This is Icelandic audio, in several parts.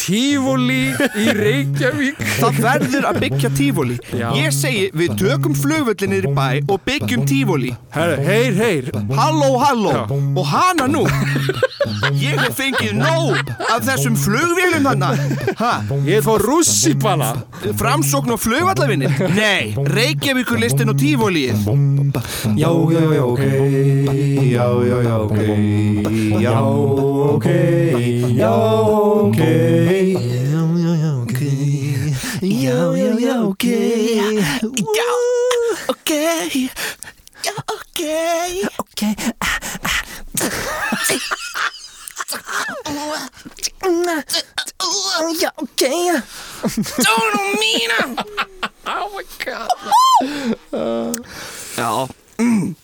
Tífóli í Reykjavík. Það verður að byggja tífóli. Ég segi við tökum flugvöllin niður í bæ og byggjum tífóli heyr, heyr. Halló, halló. Já. Og hana nú. Ég hef fengið nóg af þessum flugvélum þarna. Ha, Ég fór rússipala framsókn og flugvallavinni Nei, Reykjavíkurlistin og tífólið Já, já, já, ok. Já, já, já, ok. Já, ok. Já, ok Já, já, já, ok Já, já, já, ok Já, ok Já, ok Ok Já, ok Dónu mína Oh my god Já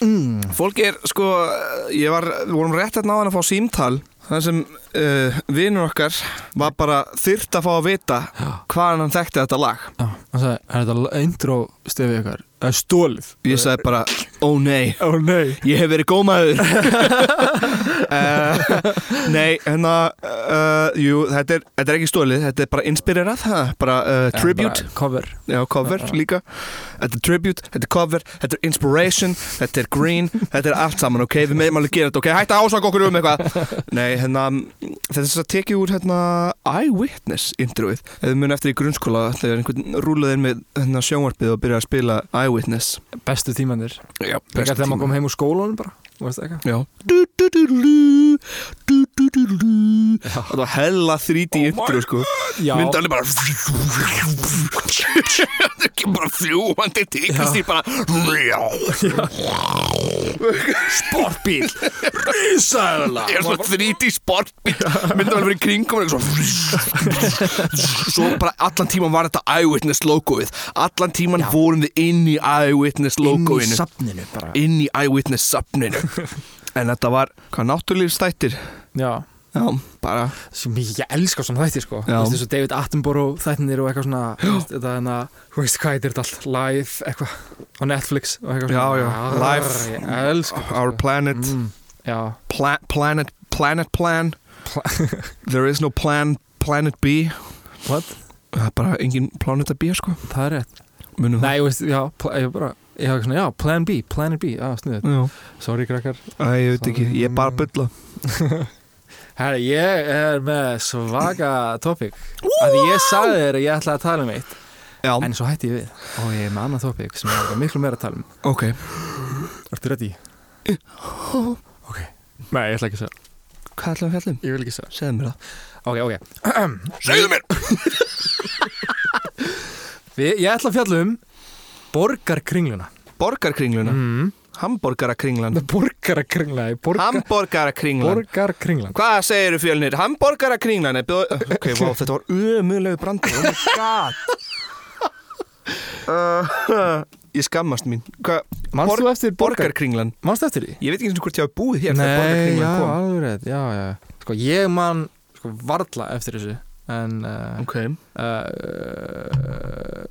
mm. Fólk er sko Ég var, við vorum rétt hérna á hann að fá símtal Það sem uh, vinur okkar var bara þyrt að fá að vita hvaðan hann þekkti þetta lag Já, hann sagði, er þetta intro stefið ykkar? Það er stólið Ég sagði bara, ó nei. Ó nei. Ég hef verið gómaður uh, Nei, hérna uh, Jú, þetta er, þetta er ekki stólið Þetta er bara inspirerað ha? Bara uh, tribute. Cover. Já, cover líka. Þetta er tribute, þetta er cover, þetta er inspiration Þetta er green, þetta er allt saman Ok, við meðum alveg gera þetta, ok, hætti að ásaka okkur um eitthvað. Nei, hérna Þetta er þess að tekið úr hérna Eyewitness introið Ef við munum eftir í grunnskóla Þegar einhvern rúlaði inn með hérna, sjónvarpið og byrjaði að spila Eyewitness Bestu tímanir Þegar þegar maður kom heim úr skólanum bara Varst það eitthvað? Já Du-du-du-du-du, du-du-du-du-du. Það var hella 3D intro sko. Já. Myndaðan er bara Það er bara fljúandi tíkast í bara Sportbíl Rísaðala Ég er svona 3D sportbíl Myndaðan verið í kringum og svo Svo bara allan tíman var þetta Eyewitness logoið. Allan tíman vorum við inn í Eyewitness Inn í logoinu. safninu bara. Inn í Eyewitness safninu. En þetta var, hvað náttúrlífstættir Já. Já, bara. Sem ég, ég elska svona þætti sko. Já. Þú veist þessu David Attenborough þættinir og eitthvað svona þú veist, þetta er hérna, þú veist hvað þetta allt? Live eitthvað á Netflix og eitthvað Já, svona já, live. ég elska Our planet. Mm, já, pla Planet, planet plan. There is no plan, planet B. What? Það er bara engin planeta B sko. Það er rétt. Munum nei, þú veist, já, ég bara ég hafa svona, já, plan B, planet B, já, sniðið Já, sorry krakkar. Æ, ég veit ekki, ég er bara að bulla Herri, ég er með topic. Af því ég sagði þér að ég ætlaði að tala um eitt Já, en svo hætti ég við. Og ég er með annað topic sem ég er miklu meira að tala um. Ok. Ertu ready? Ok. Nei, ég ætla ekki að segja. Hvað ætlaðu að fjallum? Ég vil ekki segja. Segðu mér það. Ok, ok. Segðu mér! Vi, Ég ætla að fjalla um Borgarkringluna. Borgarkringluna? Mm. Hamborgarakringlan. Borgarkringla borgar, Hamborgarakringlan. Borgarkringlan Hvað segirðu fjölnir? Hamborgarakringlan er bjóð... Ok, vá, þetta var umulegu brandur. Oh my god. Uh, Ég skammast mín? Manst þú eftir borgar... Borgarkringlan? Manst eftir því? Ég veit ekki eins og hvort ég hafa búið hér Nei, já, alveg rétt Já, já. Sko, ég man sko, varla eftir þessu En uh, Ok. uh,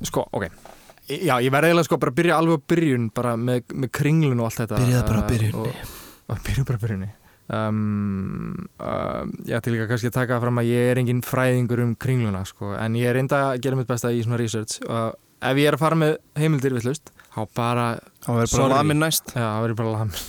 Sko, ok Já, ég verði eiginlega sko bara að byrja alveg á byrjun bara með, með kringlun og allt þetta. Byrjaðu bara á uh, byrjunni. Byrjaðu bara á byrjunni. Um, um, Ég ætti líka kannski að taka fram að ég er engin fræðingur um kringluna sko, en ég er reynda að gera mitt besta í svona research. Og ef ég er að fara með heimildir villust þá bara, Það verður bara lamin næst. Já, það verður bara lamin.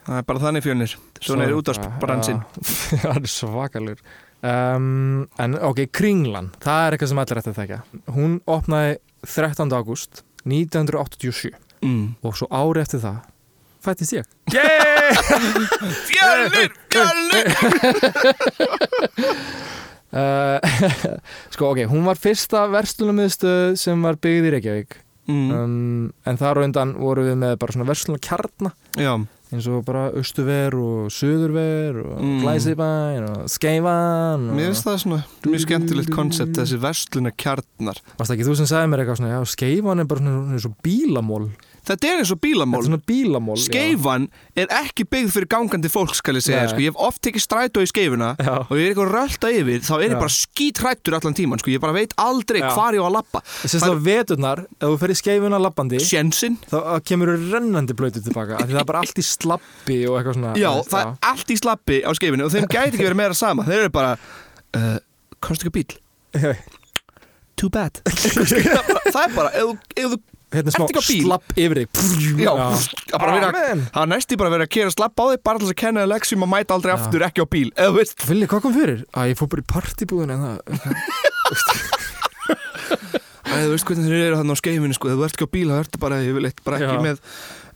Það er bara þannig fjölnir. Svona er útvarsbransinn Það er svakalur. Um, En ok, Kringlan Það er eitthvað sem allir ætti að þekka Hún opnaði 13. ágúst 1987 mm. og svo ári eftir það fættist ég Yeah! Fjölnir! Fjölnir! uh, Sko ok, hún var fyrsta verslunarmiðstöð sem var byggð í Reykjavík mm. um, en þar á undan voru við með bara svona verslunarkjarna Já, eins og bara Östuver og Suðurver og Mm. Glæsibæn og Skeifan og... mér finnst það svona mjög skemmtilegt koncept þessi versluna kjarnar Varst ekki þú sem sagði mér eitthvað svona, já, Skeifan er bara svona, svona, svona bílamól Þetta er eins og Þetta bílamól er svona bílamól já. Skeifan er ekki byggð fyrir gangandi fólk skal ég segja, Nei. sko, ég hef oft tekið strætó í skeifuna Já. og ég er eitthvað rölda yfir þá er ég Já. bara skítrættur allan tíman sko, ég bara veit aldrei Já. hvar ég á að lappa Sérst á veturnar, ef þú fer í skeifuna lappandi Sjensinn. þá uh, kemur þú rennandi blöytu tilbaka af því það er bara allt í slappi og eitthvað svona. Já, það er allt í slappi á skeifinu og þeim gæti ekki verið meira þú- þú Hérna smá slapp yfir þig. Já. Það er næsti bara að vera að kera slapp á þig bara til að kenna þér leksjum að mæta aldrei Já. aftur ekki á bíl eða þú veist. Villi, hvað kom fyrir? Að ég fór bara í partibúðin en það Æ, þú veist hvernig þeir eru þannig á skeiminu sko, ef þú ert ekki á bíl það ertu bara, ég vil eitt, bara ekki Já. með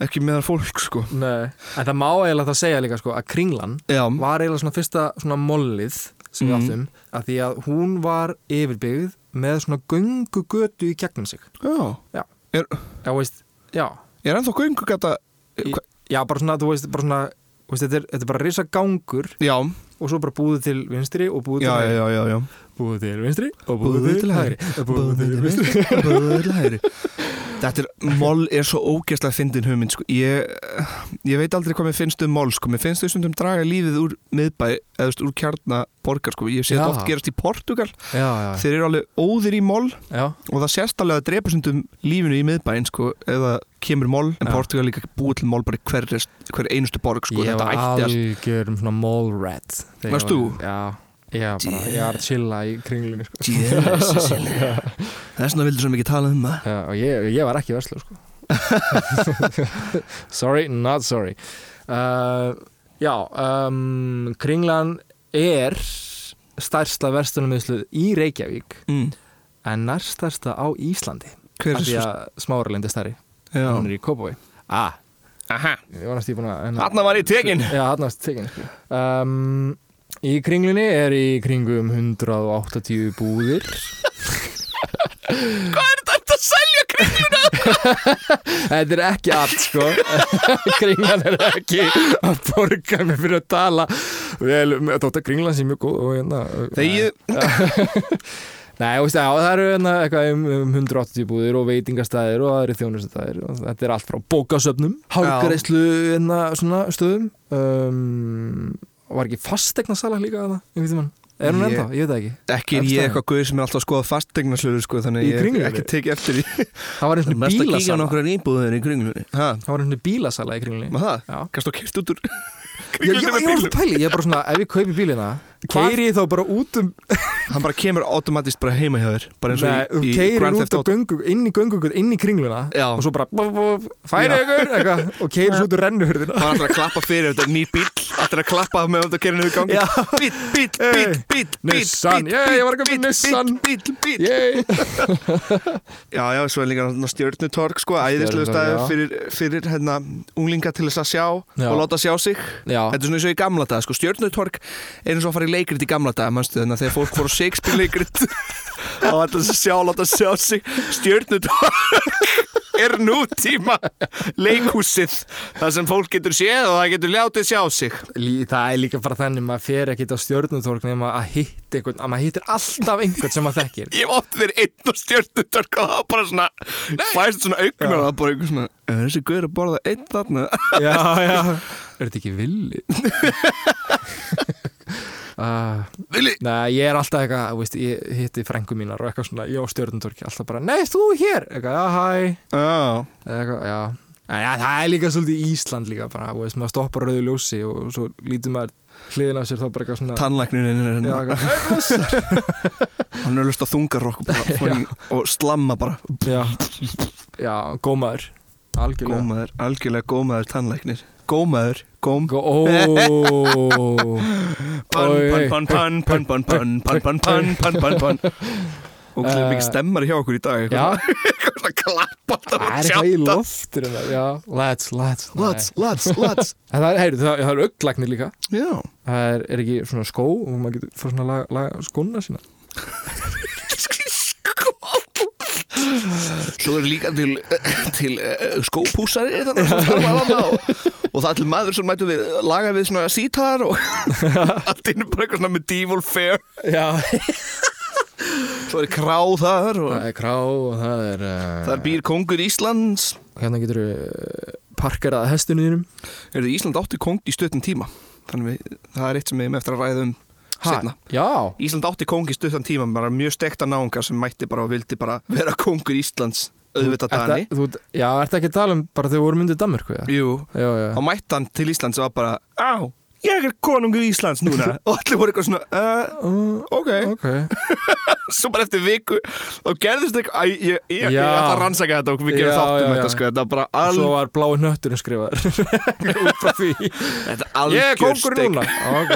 ekki með þar fólk sko. Nei. En það má eiginlega það segja líka sko að Kringlan Já, var eiginlega svona fyrsta svona mollið sem við Mhm. áttum að því að hún var yfirbyggð með svona göngugötu í gegnum sig. Já. Já, veist, já. Ég er ennþá göngugata Í- Já, bara svona, þú veist, bara svona veist, þetta, er, þetta er bara risa gangur. Já, og svo bara búið til vinstri og búið til já, hægri. já, já, já. Búið til vinstri og Búið búið til hægri. og búið til vinstri Búið til hægri Þetta er, moll er svo ógeðslega fyndin hugmynd sko. ég, ég veit aldrei hvað mér finnst um moll sko. mér finnst þau stundum draga lífið úr miðbæ eða úr kjarnaborgar sko. ég sé þetta oft gerast í Portugal Já, já, þeir eru alveg óðir í moll já og það sést alveg að drepa stundum lífinu í miðbæinn sko, eða kemur moll en. Portugal líka búið til moll bara í hver, hver einustu borg sko. Ég þetta var ætti að algjör um svona þegar Varst þú? Já, ég var bara, ég var að chilla í kringlunni sko. Jesus, þess vegna vildur svo mikið tala um það Já, og ég, ég var ekki verslu sko. Sorry, not sorry uh, Já, um, Kringlan er stærsta verslunarmiðsluð í Reykjavík mm. en nærstærsta á Íslandi hver er því svo að smáralind er stærri Já. hún er í Kópavogi ah, Aha, ég var en- þarna var ég tekin Já, hann varst tekin sko. um, Í kringlunni er í kringum 180 búðir. Hvað er þetta að selja kringluna? Þetta er ekki allt sko. Kringlan er ekki að borga mig fyrir að tala Vel, um, þótt að kringlan sé mjög góð og hérna Þegar Nei, veist, já, það eru hérna eitthvað um, um 180 búðir og veitingastæðir og aðri þjónustastæðir og þetta er allt frá bókasöfnum hálgreislu hérna svona stöðum. Um, var ekki fastegna líka að það, einhvern tímann er hún ennþá, ég veit það ekki. Ekki er ég eitthvað guð sem er alltaf að skoða fastegnarsluður sko, þannig Í ég Kringlunni? ekki tekið eftir því. Það var eins og Mest að kíkja á bílasala nokkrar íbúðir í kringlunni. Ha, það var eins og bílasala í kringlunni. Maður það? Já. Kannst þú kert út úr Já, ég, ég, ég var alltaf pæli, ég er bara svona, ef ég kaupi bílina? Keiri þá bara út um Hann bara kemur automatist bara heima hjá þér Bara eins og í, í Grand út Theft Auto göngu, inn í göngu, inn í kringluna Já. og svo bara færi ykkur og keirir svo út úr rennuhurðina Hann ætlar að klappa fyrir þetta nýr bíl Ætlar að klappa með þetta að kera niður gangi. Bíl, bíl, bíl, bíl, Nissan, ég var koma með Nissan. Bíl, bíl, bíl. Já, já, svo er líka stjörnutorg sko, æðislega já. fyrir, fyrir hérna, unglinga til þess að sjá Já. og láta sjá sig Þetta er svona eins og í gamla dag, sko, stjörnutorg er eins og að fara í leikrit í gamla dag, mannstu þannig að þegar fólk fór á Shakespeare leikrit? Og ætla að sjá, láta sjá sig. Stjörnutorg er nútíma leikhúsið þar sem fólk getur séð og það getur látið sjá sig. Það er líka bara þannig maður fer ekkit á stjörnutorg nema að hitta einhvern, að maður hittir alltaf einhvern sem maður þekkir. Ég oft verið einn á stjörnutorg og það var bara svona fæst svona augnar og það bara einhver svona "Er þessi guður að borða einn þarna? Já, já. Er þetta ekki villi? Uh, Vili, Nei, ég er alltaf eitthvað, veist, ég hitti frængu mínar og eitthvað svona, ég á stjörnutorki alltaf bara, nei, þú hér, eitthvað, já, hæ. Já, eitthvað, já. En já, það er líka svolítið Ísland líka bara, veist, maður stoppar rauðu ljósi og svo lítur maður hliðin af sér þá bara eitthvað svona tannlæknirinn er Já, hérna Hann er og, bara fór í- og slamma bara. Já, já, gómaður. Algjörlega. Gómaður, algjörlega gómaður tannlæknir Gómaður, góm Pann, pann, pann, pann, pann, pann, pann, pann, pann, Og Eh, mikið stemmar hjá okkur í dag Eitthvað klappa það er eitthvað í loftur let's, let's En það er, er auglagnir líka Já Það er, er ekki svona skó og maður getur fór svona skóna sína Svo er líka til, til uh, skópúsari þannig sem starfa þarna og, og það er til maður sem mætu við laga við svona sítar og allt innum bara eitthvað svona medieval fair. Já. Svo er krá þar og Það er krá og það er uh, þar býr kongur Íslands. Hérna getur uh, parkerað hestinu þínum. Er Ísland átti kong í stöttum tíma Þannig við, það er eitt sem við erum eftir að ræða um Ísland átti kong í stuttan tíma bara mjög stekta náungar sem mætti bara og vildi bara vera kongur Íslands auðvitað Dani. þú, Já, ertu ekki að tala um bara þegar við vorum undir Danmörku? Jú, Já, já. Þá mætti hann til Íslands og var bara Á, ég er konungur Íslands núna. Og allir voru eitthvað svona uh, ok, ok. Svo bara eftir viku og gerðist eitthvað ég, ég, ég, ætla að rannsaka þetta og við gerum Já, þátt um já, þetta sko, þetta er bara Svo alveg var blái hnötturinn skrifaður. Út frá því. Þetta er Ég er algjör kongur steik. núna. Ok.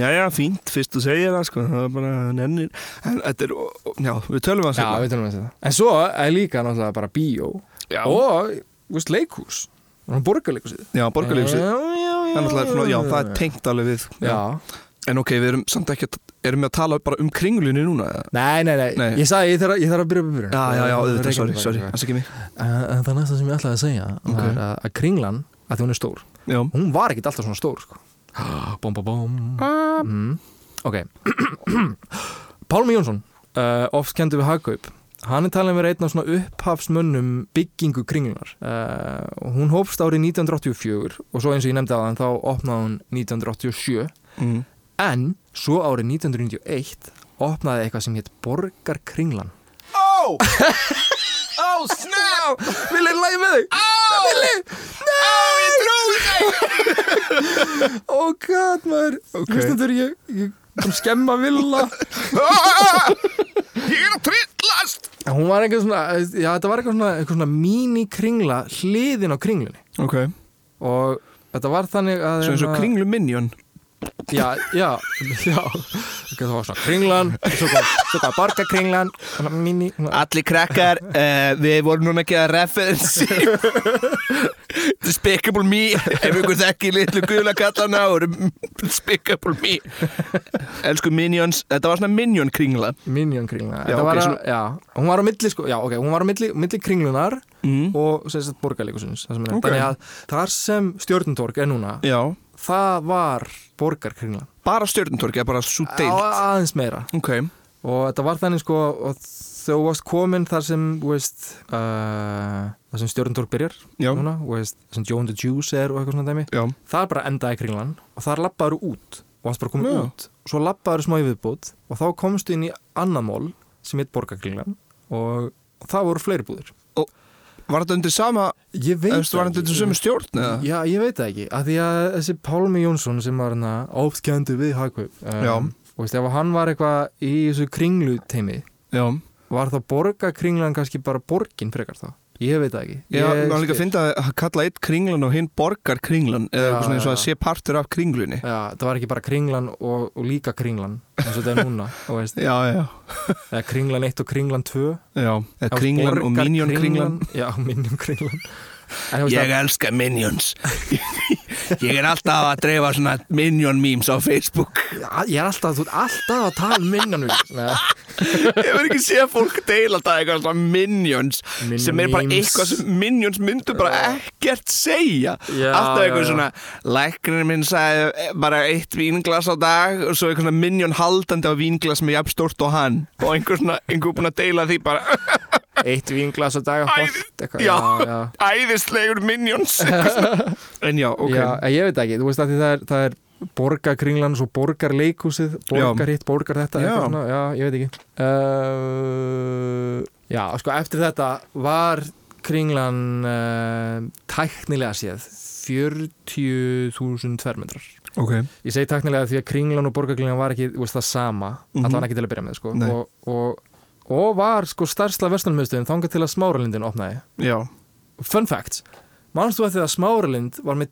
Já, já, fínt, fyrst þú segir það sko, það er bara nennir en þetta er, já, við tölum að Já, við tölum við þetta En svo er líka náttúrulega bara bíó já, Og, veist, leikhús Já borgarleikusið Já, já, já Það er já, er tengt alveg við Já. En ok, við erum samt ekki erum við að tala bara um kringlunni núna? Nei, nei, nei, Nei. Ég sagði, ég þarf, að- ég þarf að byrja upp byrjun. Já, já, já, auðvitað, sorry, sorry, það ekki mig. Það er næsta sem ég ætlaði að segja Ok. var að, að kringlan, að því hún er stór. Já, Hún var ekkit alltaf svona stór sko. Bom, bom, bom. Mm. Ok. Pálmi Jónsson uh, Oft kendur við hagkaup Hann er talað með einn af svona upphafsmönnum byggingu kringlunar. Uh, hún hófst árið 1984 og svo eins og ég nefndi að hann þá opnaði hún 1987 mm. en svo árið 1991 opnaði eitthvað sem hétt Borgarkringlan. Oh! oh, snap! Vil ég lægi með þig? Oh! Vili! Nei! Ég trúi þig! Oh god maður Ok. Hlustendur ég, ég kom skemma villa Ah! Ég er að trillast! Hún var eitthvað svona Já þetta var eitthvað svona, eitthvað svona mini kringla hliðin á kringlunni Ok, Og þetta var þannig að svo eins og hérna- kringlu minion Já, já, já. Það var svona kringlan Svo kom, svo kom borgarkringlan Svona mini svona, Allir krakkar, uh, við vorum núna ekki að referensi. Despicable Me Ef ykkur þekki litlu gula kallana Despicable Me. Elsku Minions Þetta var svona Minion kringla Minion kringla Já, Þetta ok, var að, svona- já Hún var á milli sko Já, ok Hún var á milli, milli kringlunar mm. Og sagt borgarleikusins það sem Ok. nefnt. Þannig að þar sem stjórnuntorg er núna Já, Það var borgarkringlan. Bara stjörnuntorki, bara svo deilt aðeins meira. Ok, og þetta var þannig sko þú varst komin þar sem veist, uh, þar sem stjórntorg byrjar núna, veist, þar sem Joe and the Juice er og eitthvað svona dæmi. Já. Það bara endaði kringlan og þar lappaður út og varst bara komin Já. út. Og svo lappaður smá í viðbútt og þá komstu inn í annan mól sem heit borgarkringlan og, og það voru fleiri búðir Var þetta undir sama, var þetta undir sömu stjórn eða? Já, ég veit það ekki, af því að þessi Pálmi Jónsson sem var hérna áfskjöndu við hagkaup Já. um, og veist, ef hann var eitthvað í þessu kringlu teimi Já, var þá borgarkringlan kannski bara borgin frekar þá? Ég veit það ekki. Ég, maður líka að finna að kalla eitt kringlan og hinn borgar kringlan eða eitthvað svona eins og að sé partur af kringlunni. Já, það var ekki bara kringlan og, og líka kringlan eins og þetta er núna Já, já, eða kringlan 1 og kringlan 2 já Eða kringlan og minion kringlan Já, minion kringlan Ég elska minions Ég er alltaf að dreifa svona minion memes á Facebook. Ég er alltaf, þú ert alltaf að tala um minion Nei, Ég verð ekki séð fólk deila þetta eitthvað svona minions Minion sem er bara memes. eitthvað sem minions myndu bara ekkert segja. Já, Alltaf já, eitthvað já. svona læknir minn sagði bara eitt vínglas á dag og svo eitthvað svona minion haldandi á vínglas með jafn stórt og hann. Og einhver svona, einhver búinn að deila því bara Eitt vínglas á dag æðislegur minions. En já, ok. Já, en ég veit ekki, þú veist að það er, það er borgarkringlan, svo borgarleikúsið borgar hitt, borgar þetta Já. svona, já, ég veit ekki. Uh, Já, sko, eftir þetta var kringlan uh, tæknilega séð 40.000 tverrmetrar Ok, Ég segi tæknilega því að kringlan og borgarkringlan var ekki, þú veist, það sama. Mhm. allavega ekki til að byrja með, sko. Nei. og, og, og var, sko, starfsla vestunumöðstöðin þangað til að smáralindin opnaði. Já. Fun fact Manstu að því að Smáralind var með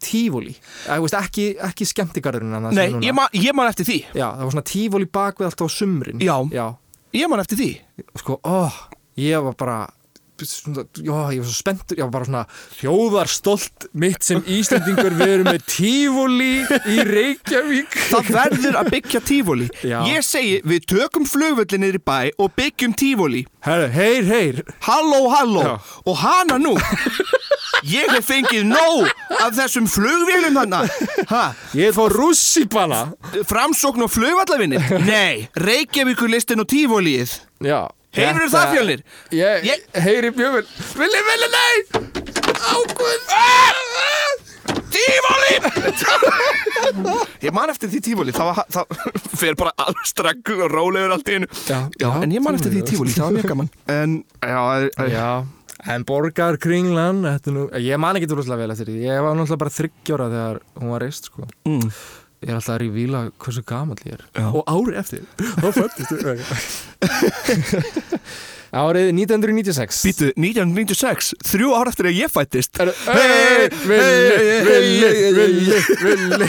veist, ekki, ekki skemmtigarðurinn annars Nei, ég man, ég man eftir því. Já, það var svona tífóli bak við alltaf á sumrin. Já. Já, Ég man eftir því. Sko, ó, ég var bara svona, já, ég var svo spenntur ég var bara svona þjóðarstolt mitt sem Íslendingur við erum með tífóli í Reykjavík. Það verður að byggja tífóli. Ég segi, við tökum flugvöllin niður í bæ og byggjum tífóli heyr, heyr. Halló, halló. Já. Og hana nú. Ég hef fengið nóg af þessum flugvélum þarna. Ha, Ég fór rússíbana Framsókn og flugvallavinni Nei, Reykjavíkurlistin og tífólið Já Þetta- það fjölnir? Ég, Ég- heyri bjöfum Vili, Vili, nei! Ákvöð Tífóli Ég man eftir því tífóli Það, var, það fer bara alveg strakku og rólegur allt í einu. Já, Já, en ég man eftir því tífóli, það var mjög gaman. En, já, er, er, Já, En Borgar Kringlan, þetta er nú, ég man ekki droslega vel eftir því, ég var náttúrulega bara þryggjóra þegar hún var reist, sko. mm. Ég er alltaf að revíla hversu gamall ég er. Já. Og ári eftir, þá fættist. Árið 1996. Býtu, 1996, þrjú ár eftir að ég fættist villi, villi, villi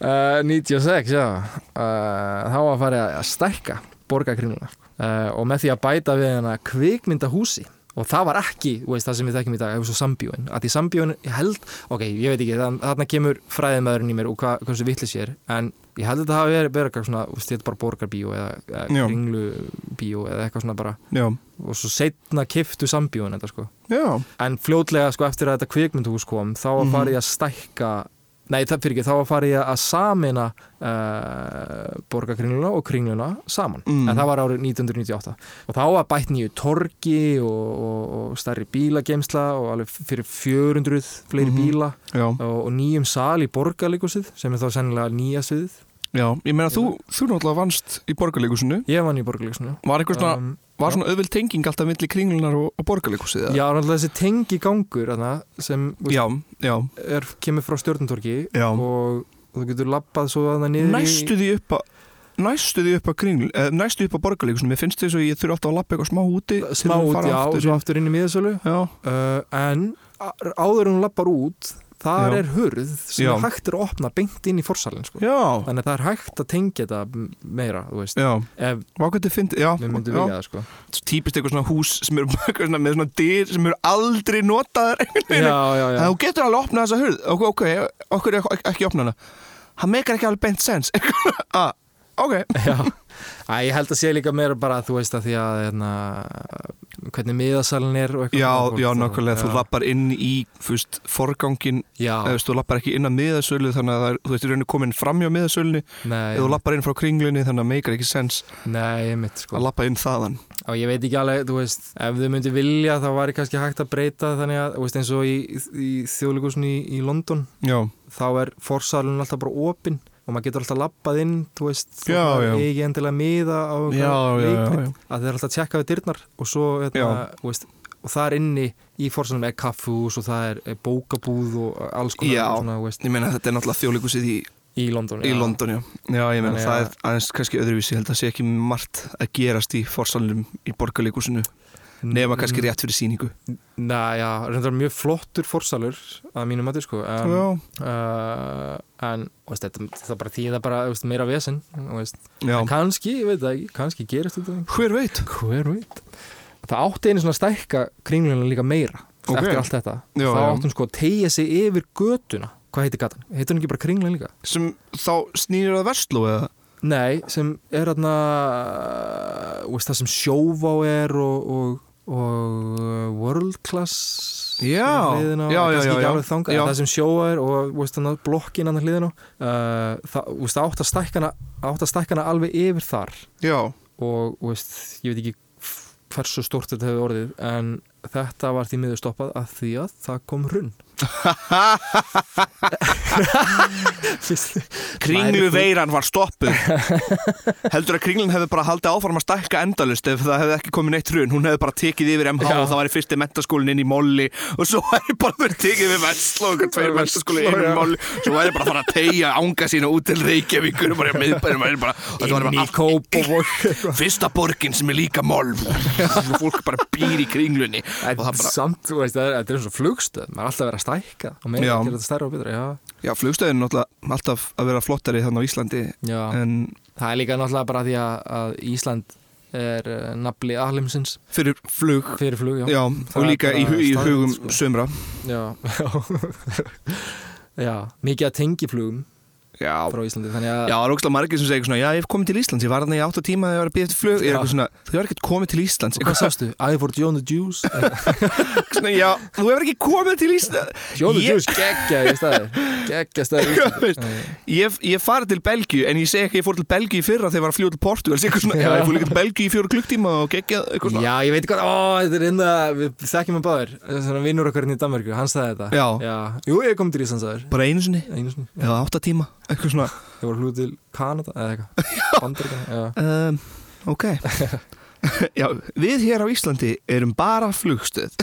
uh, 96, já uh, Þá var farið að stækka borgarkringluna uh, og með því að bæta við hana kvikmyndahúsi og það var ekki, veist, það sem við þekkjum í dag hefur svo sambíóin, að því sambíóin ég held, ok, ég veit ekki, þarna kemur fræðimæðurinn í mér og hva, hversu vittlis ég er en ég held að þetta hafi verið, eitthvað svona, þetta er bara borgarbíó eða, eða Já. kringlubíó eða eitthvað svona bara. Já, og svo setna kiftu sambíóin þetta sko. Já, En fljótlega sko eftir að þetta kvikmyndhús kom þá var Mhm. farið að stækka Nei, það fyrir ekki, þá var farið að samina uh, borgarkringluna og kringluna saman. Mm. en það var árið 1998 og þá var bætt nýju torgi og, og, og stærri bílageimsla og alveg fyrir 400 fleiri Mhm. bíla. Já, og, og nýjum sal í borgarleikusið sem er þá sennilega nýja sviðið. Já Ég meina, þú, þú náttúrulega vannst í borgarleikusinu Ég vann í borgarleikusinu Var einhver svona, um, var svona auðvild tenging alltaf milli kringlunar og, og borgarleikusið? Já, náttúrulega þessi tengi gangur sem já, já, er, kemur frá stjórnuntorki já. og þú getur lappað svo að það niður Næstu því upp að Næstu því upp að kringl, eh, næstu því upp að borgarleikusinu Mér finnst þess að ég þurfi alltaf að lappa eitthvað smá úti í smá að út, fara já, og aftur svo inn. aftur inn í miðasölu uh, en áður en hún lappar út þar Já. er hurð sem Já. er hægt er að opna beint inn í forsalin sko. þannig að það er hægt að tengja þetta meira, ef já, við myndum vilja það sko. Típist eitthvað svona hús sem eru svona, með svona dyr sem eru aldrei notaðar. Þú getur alveg að opna þessa hurð. Ok, ok, okkur er ekki, opna hana. Það meikar ekki alveg beint sens. Ah, Ok, já. Æ, ég held að sé líka meira bara þú veist að því að hérna, hvernig miðasalin er og eitthvað. Já, já, nokkulega Þú já. lappar inn í, fyrst, forgangin já, eða þú lappar ekki inn að miðasölu þannig að er, þú veist, þú reynir komin fram hjá miðasölunni. Nei, eða þú lappar inn frá kringlunni þannig að meikar ekki sens. Nei, mitt sko. Að lappa inn þaðan. Og ég veit ekki alveg, þú veist, ef þau myndi vilja þá væri kannski hægt að breyta þannig að, þú veist, eins og í, í þjóðleikusinu í, í London, Já, þá er forsalun alltaf bara opinn og maður getur alltaf lappað inn, þú veist, Já, já. ekki endilega miða á já. að þeir alltaf tjekka við dyrnar og svo, hérna, veist, og það er inni í forsalunum er kaffús og það er, bókabúð og alls konar, Já. svona, Ég meina þetta er náttúrulega þjóðleikusið í, í London. í já. London, já Já, ég meina það að- er aðeins kannski öðruvísi held að sé ekki margt að gerast í forsalunum í borgarleikusinu nema kannski rétt fyrir síningu Nei, já, reyndar mjög flottur forsalur að mínum mati, sko. Um, uh, en veist, þetta, þetta bara þýða bara veist, meira vesen en kannski, ég veit það ekki, kannski gerist þetta hver veit? Hver veit? Það átti einu svona stækka kringluna líka meira Ok. eftir allt þetta. Já, þá hún sko að tegja sig yfir götuna. Hvað heitir gatan? heitir hún ekki bara kringlun líka? sem þá snýr að verslu eða Nei, sem er veist, það sem sjóvá er og, og, og world class Já, hliðina, já, já, já, já. það sem sjóvá er og veist, hana, blokkin annar hliðina uh, það átt að að stækkana alveg yfir þar. Já, og veist, ég veit ekki hversu stórt þetta hefur orðið en þetta var því miður stoppað að því að það kom hrunn kringlu veiran var stoppuð. Heldur að kringlun hefði bara haldið áfram að stækka endalust ef það hefði ekki komið neitt hrun. Hún hefði bara tekið yfir MH Já. og það væri fyrsti mentaskólinn inn í Molli og svo væri bara verið tekið við Vestló og tveir Vestló, mentaskólinn inn í. Molli. Svo væri bara fara að tegja ánga sína út til Reykjavíkur og bara í væri inn í kóp fyrsta borgin sem er líka Moll. Fólk bara býr í kringlunni. Það samt, þú veist, það er, þetta er maður er stækka og meira að gera þetta stærra og betra já, já flugstöðin er náttúrulega alltaf að vera flottari þannig á Íslandi en það er líka náttúrulega bara því að, að Ísland er uh, nafli alheimsins. Fyrir flug. Fyrir flug, já. Já, og líka í, í hugum sko. sömra já, já. mikið að tengiflugum Já, frá Íslandi þannig að Já, það er ógslag margir sem segir svona, já, ég hef komið til Íslands, ég var þarna í 8 tíma þegar ég var að býða eftir flug, ég er Já. eitthvað svona, þú hefur ekkert komið til Íslands, hvað sástu? I for John the Juice svona, já, þú hefur ekki komið til Íslands, John the Ég- Juice geggja í staðir geggja Já, Íslandi veist. ég, ég farið til Belgíu, en ég segi ekki að ég fór til Belgíu í fyrra þegar ég var að fljúa til Portugal, eitthvað svona, já, ég fór líka til Belgíu í fjóru klukktíma og geggjað, eitthvað svona. Já, ég veit hvað, ó, þetta er innan við þekkjum að báður, svona vinnur okkar hérna í Danmarku, hann sagði þetta. Já. Jú, ég kom til Íslands aður, Bara einu sinni, einu sinni. Eða 8 tíma, eitthvað svona, Ég voru hlúið til Kanada, eða eitthvað. Bandaríkjana, já. Um, ok, Já, við hér á Íslandi erum bara flugstöð.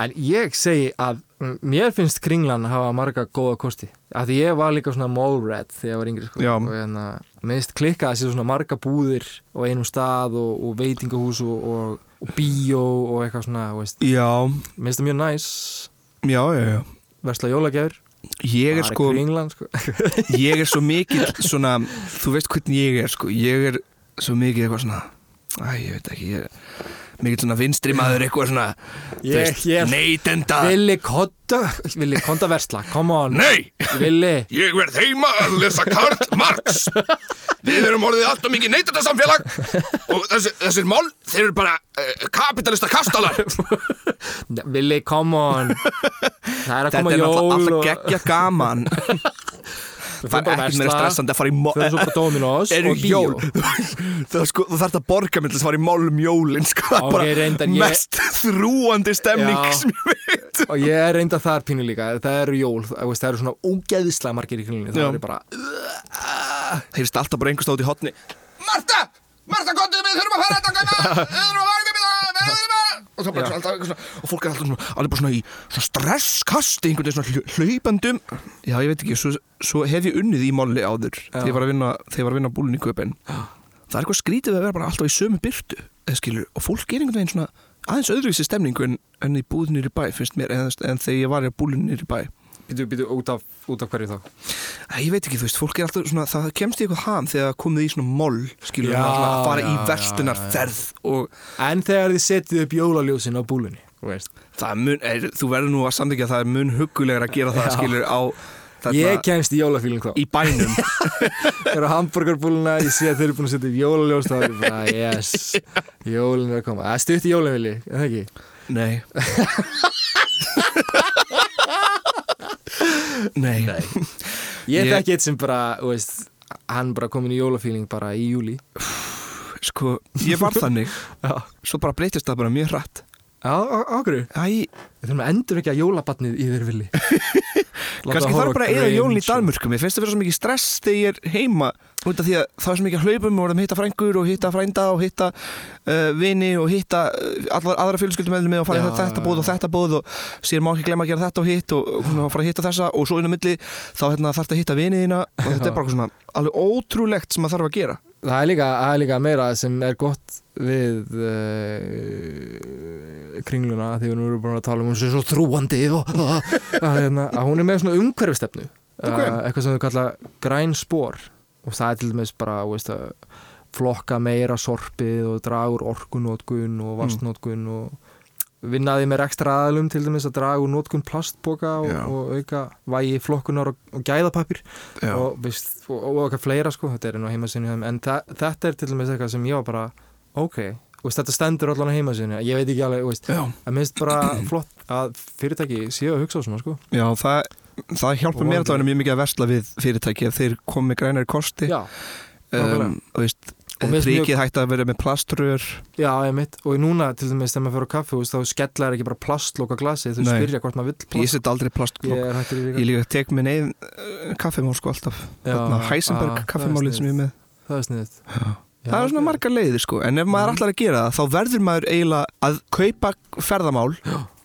En ég segi að mér finnst kringlan hafa marga góða kosti. Því ég var líka svona mallrat þegar ég var yngri sko. Og hérna, minnst klikka að sé svona marga búðir á einum stað og, og veitingahús og, og, og bíó og eitthvað svona minnst það mjög næs já, já, já. Versla jólagjafir Ég er sko, kringlan sko. ég er svo mikið svona, þú veist hvernig ég er sko Ég er svo mikið eitthvað svona Æ, ég veit ekki, ég er mikið svona vinstri maður eitthvað svona veist, ég- Neytenda Villi konta Villi konta versla, come on. Nei, Villi. Ég verð heima að lesa Karl Marx. Við erum orðið allt og mikið neytenda samfélag og þessi, þessir mál, þeir eru bara uh, kapitalista kastalar. Villi, come on. Það er að Þetta koma er jól náttúrulega alltaf og- geggja gaman Það er að meira stressandi að fara í mál Förum svo bara Dominos Eru og bíó. jól. Það er sko, þú þarf að borga með þess að fara í málum jólin sko, það er Ok, bara reyndar ég- mest þrúandi stemning Já. sem ég veit. Og ég er reynda þar pínu líka. Það eru jól, það það eru svona ógeðislega margir í kringlunni. Það eru bara Heyrst alltaf bara einhver stóð í hotni Marta! Marta, komdu, við þurfum að fara þetta Við þurfum að fara þetta og það bara alltaf eitthvað svona og fólk er alltaf svona, alveg bara svona í svona stresskasti einhvern veginn svona hlaupandum já ég veit ekki, svo, svo hef ég unnið í máli áður þegar ég var að vinna, þegar ég var að vinna búlun í köpen það er eitthvað skrítið að vera bara alltaf í sömu byrtu eða skilur, og fólk er einhvern veginn svona aðeins öðruvísi stemningu en, en í búðinir í bæ finnst mér, en, en þegar ég var í búlinir í bæ Býtu, býtu, út af, út af hverju þá Æ, ég veit ekki, þú veist, fólk er alltaf svona, það kemst í eitthvað ham þegar komið í svona moll, skilur, Já, að fara í já, verslunarferð og En þegar þið setið upp jólaljósin á búlunni Þú veist það mun, er, þú verður nú að samþykja að það er mun huggulegur að gera það, Já. skilur, á Ég kemst í jólafíling þá í bænum. Það eru hambúrgarbúluna, ég sé að þeir eru búin að setja upp jólaljós þá er ég bara, yes Jólin er að koma, það er stutt í jólin vilji, er það ekki? Nei. Nei. Nei Ég Ég- þekki eitt sem bara, veist Hann bara komin í jólafíling bara í júli Sko, ég var þannig, Já, svo bara breytist það bara mjög hratt. á, á, á hverju? Æ, Við þurfum að endur ekki að jólabatnið í þeir vilji kannski þarf bara að eða jólun í Danmörku. Mér finnst það vera svo mikið stress þegar ég er heima út af því að það er svo mikið að hlaupum og að hitta frængur og hitta frænda og hitta uh, vini og hitta uh, allar aðra fjölskyldum með og fara í þetta bóð og þetta bóð og sér má ekki glemma að gera þetta og hitt og, fara að hitta þessa og svo inn á milli þá hérna, þarf þetta að hitta viniðina og þetta er bara svona alveg ótrúlegt sem maður þarf að gera. Það er líka, það er líka meira sem er gott við uh, kringluna því við nú erum búin að tala um hún sem er svo þrúandi og að, hérna, að hún er með svona umhverfistefnu Ok. uh, eitthvað sem þau kalla græn spór og það er til dæmis bara veist, flokka meira sorpið og draga úr orkunótkun og vastnótkun og vinnaði með ekstra aðalum til dæmis að draga úr nótkun plastboka og, og auka vægi flokkunar og, og gæðapapir og, veist, og, og eitthvað fleira sko, þetta er nú heimasinu en þa þetta er til dæmis eitthvað sem ég var bara ok, veist, þetta stendur allan á heimasinu ég veit ekki alveg, veist, að minnst bara flott að fyrirtæki séu að hugsa á svona sko. Já, það, það hjálpa mér allavega mjög mikið að versla við fyrirtæki ef þeir komi grænari kosti. Já, um, og veist, mér ríkið hætti að vera með plaströr. Já, ég mitt og núna til dæmis þegar maður fyrir á kaffi veist, þá skellar ekki bara plastloka glasi þau Nei. spyrja hvort maður vill ég plast set aldrei plastklokk ég ég líka. Líka tek minn eigin uh, kaffimál sko alltaf. Heisenberg ah, kaffimálið sem ég með það er sniðið það er svona margar leiðir sko. En ef maður Mhm. ætlar að gera það þá verður maður eiginlega að kaupa ferðamál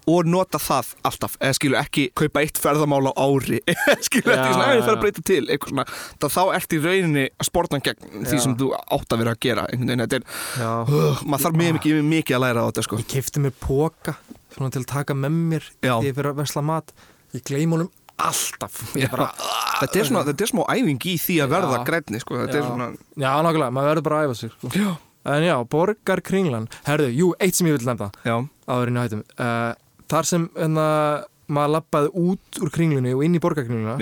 og nota það alltaf. Eða skilur ekki kaupa eitt ferðamál á ári. Skilur Já, ekki svona, "Æ, ég þarf já, að breyta til. Eitthvað svona, þá, þá ert í rauninni að sportna gegn því Já. sem þú átt að vera að gera einhvern veginn, þetta er, já, uh, maður þarf mjög mikið, mikið að læra á þetta sko. Ég kefti mér póka svona til að taka með mér Já. þegar ég fyrir að vesla mat. Ég gleym honum alltaf. Bara, þetta er, svona, þetta er smá æfing í því að verða Já. grænni sko. þetta er Já. svona já, nákvæmlega, maður verður bara að æfa sig sko. já, en já, borgar kringlan. Herðu, jú, eitt sem ég vil já, áðurinn í hættum. Uh, þar sem enna, maður lappaði út úr kringlunni og inn í borgarkringluna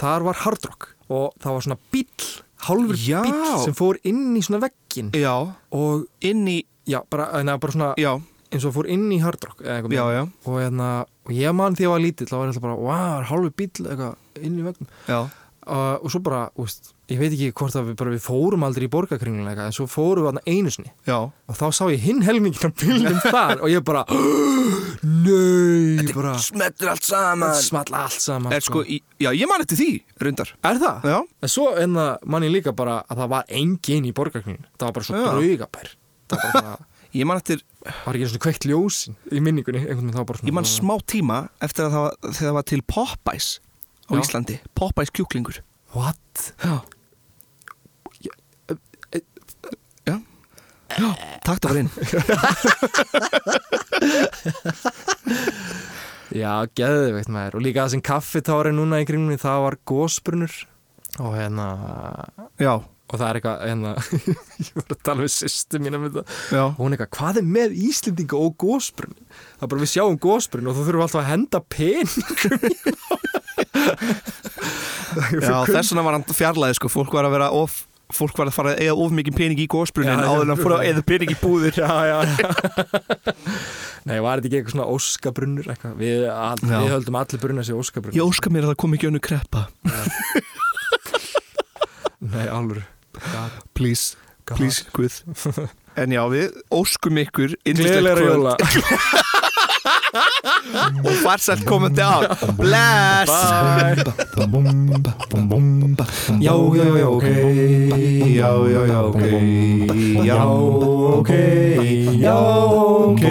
þar var hardrock og það var svona bíll hálfur Já. bíll sem fór inn í svona veggin og inn í já, bara, enna, bara svona já, eins og fór inn í hardrock og, hérna, og ég man því að ég var lítill þá var ég alltaf bara, wow, hálfur bíll eitthvað inn í veggum já. uh, og svo bara, úst, ég veit ekki hvort að við, bara, við fórum aldrei í borgarkringluna eitthvað en svo fórum við þarna einu sinni. Já. og þá sá ég hinn helmingin af bílnum þar og ég bara Nei, bara smettur allt saman. Small allt saman er sko, í, já, ég man eftir því, rundar Er það? já, En svo enna man ég líka bara að það var engin í borgarkningin Það var bara svo draugabær Það var bara Ég man eftir, Var ekki svona kveikt ljósin í minningunni ég man smá tíma eftir að það var, þegar það var til Popeyes á Já. Íslandi. Popeyes kjúklingur. What? Já. Já. Já, takk það var inn Já, geðveikt maður. Og líka það sem kaffitári núna í kringunni það var gósbrunur og hérna Já, og það er eitthvað hérna, ég var að tala við sýstu mín um þetta. Og hún eitthvað, hvað er með Íslendinga og gósbrun það er bara við sjáum gósbrun og þú þurfum alltaf að henda peningum Já, þess vegna var hann fjarlæði sko, fólk var að vera of fólk var að fara að eiga of mikið pening í gósbrunin Já, áður en að fóra að eiga pening í búðir. Já, já, já. Nei, var þetta ekki eitthvað svona óskabrunnur eitthvað? Við, Já. við höldum allir brunna sér óskabrunn Ég óska mér að það kom ekki önnu kreppa. Nei, alveg God, Please, God. please, guð En já, við óskum ykkur Gleðilegra jóla og farsælt komandi á Bless Bye Já, já, já, ok Já, já, já, ok Já, ok Já, ok